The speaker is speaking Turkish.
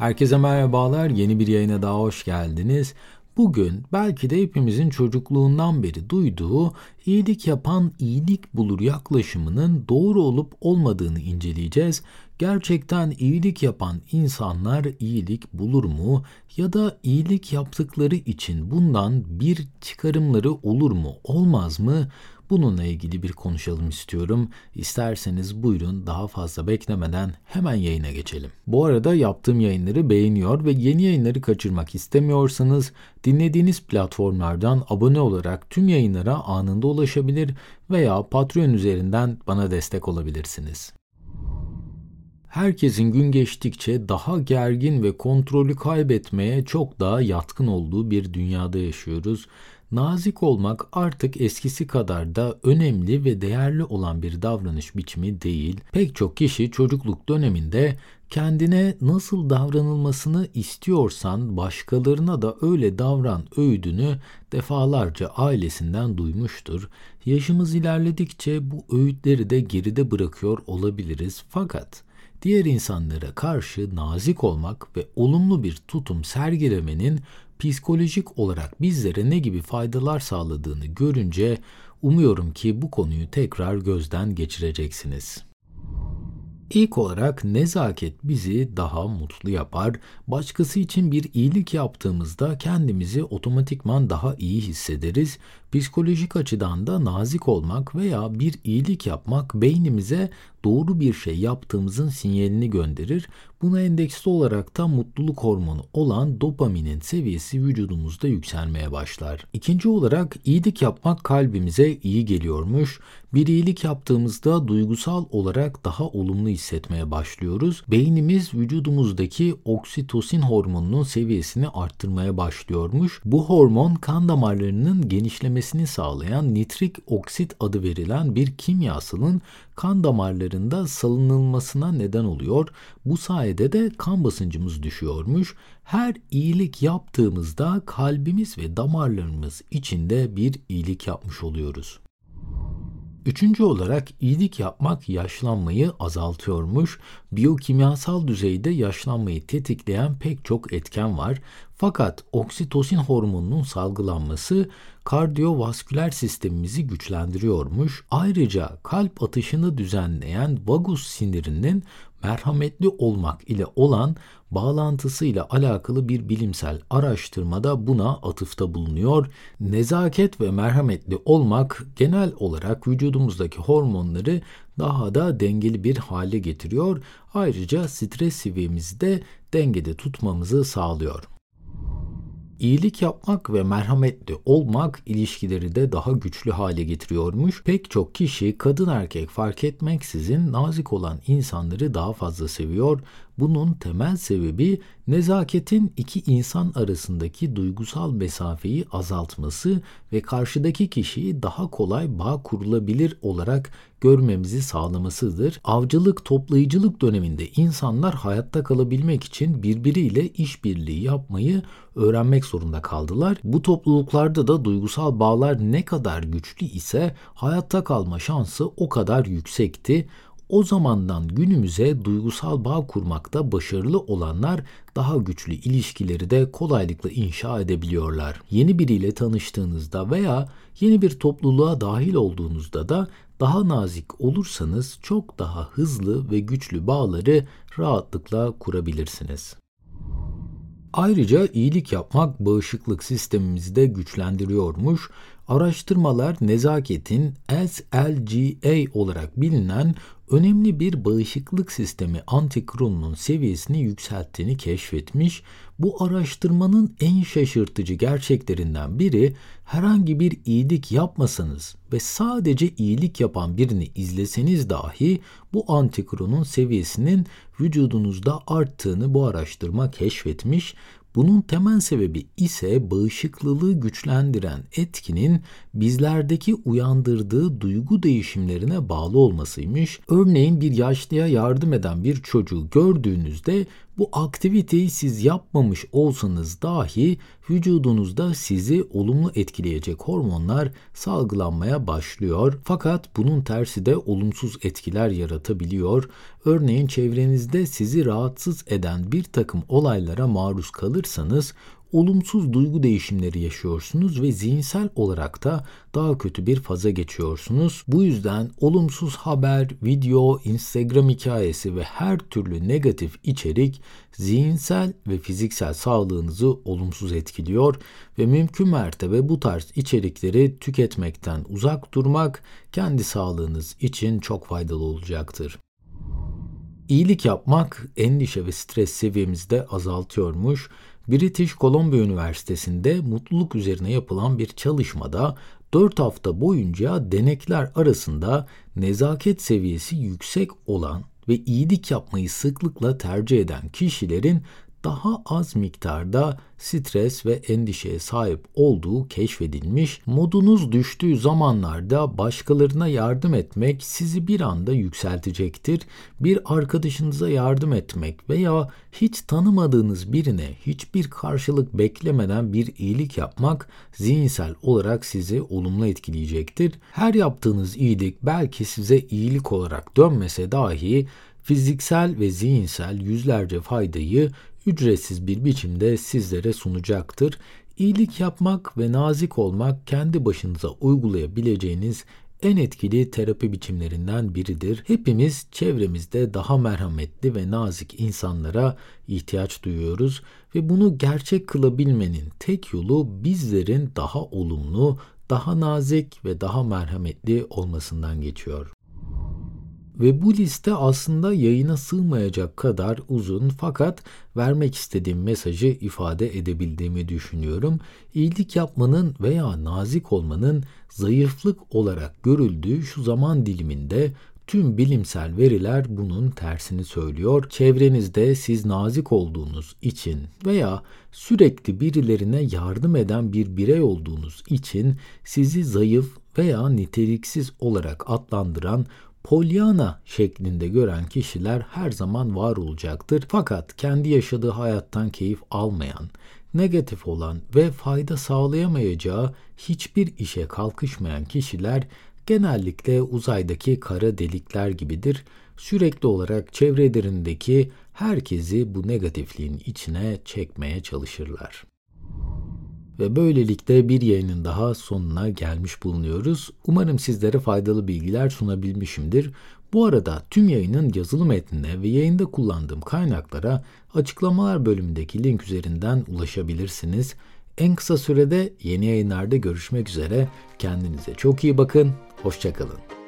Herkese merhabalar. Yeni bir yayına daha hoş geldiniz. Bugün belki de hepimizin çocukluğundan beri duyduğu iyilik yapan iyilik bulur yaklaşımının doğru olup olmadığını inceleyeceğiz. Gerçekten iyilik yapan insanlar iyilik bulur mu ya da iyilik yaptıkları için bundan bir çıkarımları olur mu olmaz mı? Bununla ilgili bir konuşalım istiyorum. İsterseniz buyurun daha fazla beklemeden hemen yayına geçelim. Bu arada yaptığım yayınları beğeniyor ve yeni yayınları kaçırmak istemiyorsanız dinlediğiniz platformlardan abone olarak tüm yayınlara anında ulaşabilir veya Patreon üzerinden bana destek olabilirsiniz. Herkesin gün geçtikçe daha gergin ve kontrolü kaybetmeye çok daha yatkın olduğu bir dünyada yaşıyoruz Nazik olmak artık eskisi kadar da önemli ve değerli olan bir davranış biçimi değil. Pek çok kişi çocukluk döneminde kendine nasıl davranılmasını istiyorsan başkalarına da öyle davran öğüdünü defalarca ailesinden duymuştur. Yaşımız ilerledikçe bu öğütleri de geride bırakıyor olabiliriz fakat diğer insanlara karşı nazik olmak ve olumlu bir tutum sergilemenin psikolojik olarak bizlere ne gibi faydalar sağladığını görünce umuyorum ki bu konuyu tekrar gözden geçireceksiniz. İlk olarak nezaket bizi daha mutlu yapar. Başkası için bir iyilik yaptığımızda kendimizi otomatikman daha iyi hissederiz. Psikolojik açıdan da nazik olmak veya bir iyilik yapmak beynimize doğru bir şey yaptığımızın sinyalini gönderir. Buna endeksli olarak da mutluluk hormonu olan dopaminin seviyesi vücudumuzda yükselmeye başlar. İkinci olarak iyilik yapmak kalbimize iyi geliyormuş. Bir iyilik yaptığımızda duygusal olarak daha olumlu hissetmeye başlıyoruz. Beynimiz vücudumuzdaki oksitosin hormonunun seviyesini arttırmaya başlıyormuş. Bu hormon kan damarlarının genişlemesini sağlayan nitrik oksit adı verilen bir kimyasalın kan damarlarında salınılmasına neden oluyor. Bu sayede de kan basıncımız düşüyormuş. Her iyilik yaptığımızda kalbimiz ve damarlarımız içinde bir iyilik yapmış oluyoruz. Üçüncü olarak iyilik yapmak yaşlanmayı azaltıyormuş. Biyokimyasal düzeyde yaşlanmayı tetikleyen pek çok etken var. Fakat oksitosin hormonunun salgılanması kardiyovasküler sistemimizi güçlendiriyormuş. Ayrıca kalp atışını düzenleyen vagus sinirinin merhametli olmak ile olan bağlantısıyla alakalı bir bilimsel araştırmada buna atıfta bulunuyor. Nezaket ve merhametli olmak genel olarak vücudumuzdaki hormonları daha da dengeli bir hale getiriyor. Ayrıca stres seviyemizi de dengede tutmamızı sağlıyor. İyilik yapmak ve merhametli olmak ilişkileri de daha güçlü hale getiriyormuş. Pek çok kişi kadın erkek fark etmeksizin nazik olan insanları daha fazla seviyor. Bunun temel sebebi nezaketin iki insan arasındaki duygusal mesafeyi azaltması ve karşıdaki kişiyi daha kolay bağ kurulabilir olarak görmemizi sağlamasıdır. Avcılık toplayıcılık döneminde insanlar hayatta kalabilmek için birbiriyle işbirliği yapmayı öğrenmek zorunda kaldılar. Bu topluluklarda da duygusal bağlar ne kadar güçlü ise hayatta kalma şansı o kadar yüksekti. O zamandan günümüze duygusal bağ kurmakta başarılı olanlar daha güçlü ilişkileri de kolaylıkla inşa edebiliyorlar. Yeni biriyle tanıştığınızda veya yeni bir topluluğa dahil olduğunuzda da daha nazik olursanız çok daha hızlı ve güçlü bağları rahatlıkla kurabilirsiniz. Ayrıca iyilik yapmak bağışıklık sistemimizi de güçlendiriyormuş. Araştırmalar nezaketin SLGA olarak bilinen önemli bir bağışıklık sistemi antikronunun seviyesini yükselttiğini keşfetmiş. Bu araştırmanın en şaşırtıcı gerçeklerinden biri herhangi bir iyilik yapmasanız ve sadece iyilik yapan birini izleseniz dahi bu antikronun seviyesinin vücudunuzda arttığını bu araştırma keşfetmiş bunun temel sebebi ise bağışıklılığı güçlendiren etkinin bizlerdeki uyandırdığı duygu değişimlerine bağlı olmasıymış. Örneğin bir yaşlıya yardım eden bir çocuğu gördüğünüzde Bu aktiviteyi siz yapmamış olsanız dahi vücudunuzda sizi olumlu etkileyecek hormonlar salgılanmaya başlıyor. Fakat bunun tersi de olumsuz etkiler yaratabiliyor. Örneğin çevrenizde sizi rahatsız eden bir takım olaylara maruz kalırsanız olumsuz duygu değişimleri yaşıyorsunuz ve zihinsel olarak da daha kötü bir faza geçiyorsunuz. Bu yüzden olumsuz haber, video, Instagram hikayesi ve her türlü negatif içerik zihinsel ve fiziksel sağlığınızı olumsuz etkiliyor ve mümkün mertebe bu tarz içerikleri tüketmekten uzak durmak kendi sağlığınız için çok faydalı olacaktır. İyilik yapmak endişe ve stres seviyemizi de azaltıyormuş. British Columbia Üniversitesi'nde mutluluk üzerine yapılan bir çalışmada 4 hafta boyunca denekler arasında nezaket seviyesi yüksek olan ve iyilik yapmayı sıklıkla tercih eden kişilerin daha az miktarda stres ve endişeye sahip olduğu keşfedilmiş. Modunuz düştüğü zamanlarda başkalarına yardım etmek sizi bir anda yükseltecektir. Bir arkadaşınıza yardım etmek veya hiç tanımadığınız birine hiçbir karşılık beklemeden bir iyilik yapmak zihinsel olarak sizi olumlu etkileyecektir. Her yaptığınız iyilik belki size iyilik olarak dönmese dahi fiziksel ve zihinsel yüzlerce faydayı ücretsiz bir biçimde sizlere sunacaktır. İyilik yapmak ve nazik olmak kendi başınıza uygulayabileceğiniz en etkili terapi biçimlerinden biridir. Hepimiz çevremizde daha merhametli ve nazik insanlara ihtiyaç duyuyoruz ve bunu gerçek kılabilmenin tek yolu bizlerin daha olumlu, daha nazik ve daha merhametli olmasından geçiyor. Ve bu liste aslında yayına sığmayacak kadar uzun fakat vermek istediğim mesajı ifade edebildiğimi düşünüyorum. İyilik yapmanın veya nazik olmanın zayıflık olarak görüldüğü şu zaman diliminde Tüm bilimsel veriler bunun tersini söylüyor. Çevrenizde siz nazik olduğunuz için veya sürekli birilerine yardım eden bir birey olduğunuz için sizi zayıf veya niteliksiz olarak adlandıran Pollyanna şeklinde gören kişiler her zaman var olacaktır. Fakat kendi yaşadığı hayattan keyif almayan, negatif olan ve fayda sağlayamayacağı hiçbir işe kalkışmayan kişiler genellikle uzaydaki kara delikler gibidir. Sürekli olarak çevrelerindeki herkesi bu negatifliğin içine çekmeye çalışırlar. Ve böylelikle bir yayının daha sonuna gelmiş bulunuyoruz. Umarım sizlere faydalı bilgiler sunabilmişimdir. Bu arada tüm yayının yazılı metnine ve yayında kullandığım kaynaklara açıklamalar bölümündeki link üzerinden ulaşabilirsiniz. En kısa sürede yeni yayınlarda görüşmek üzere. Kendinize çok iyi bakın. Hoşçakalın.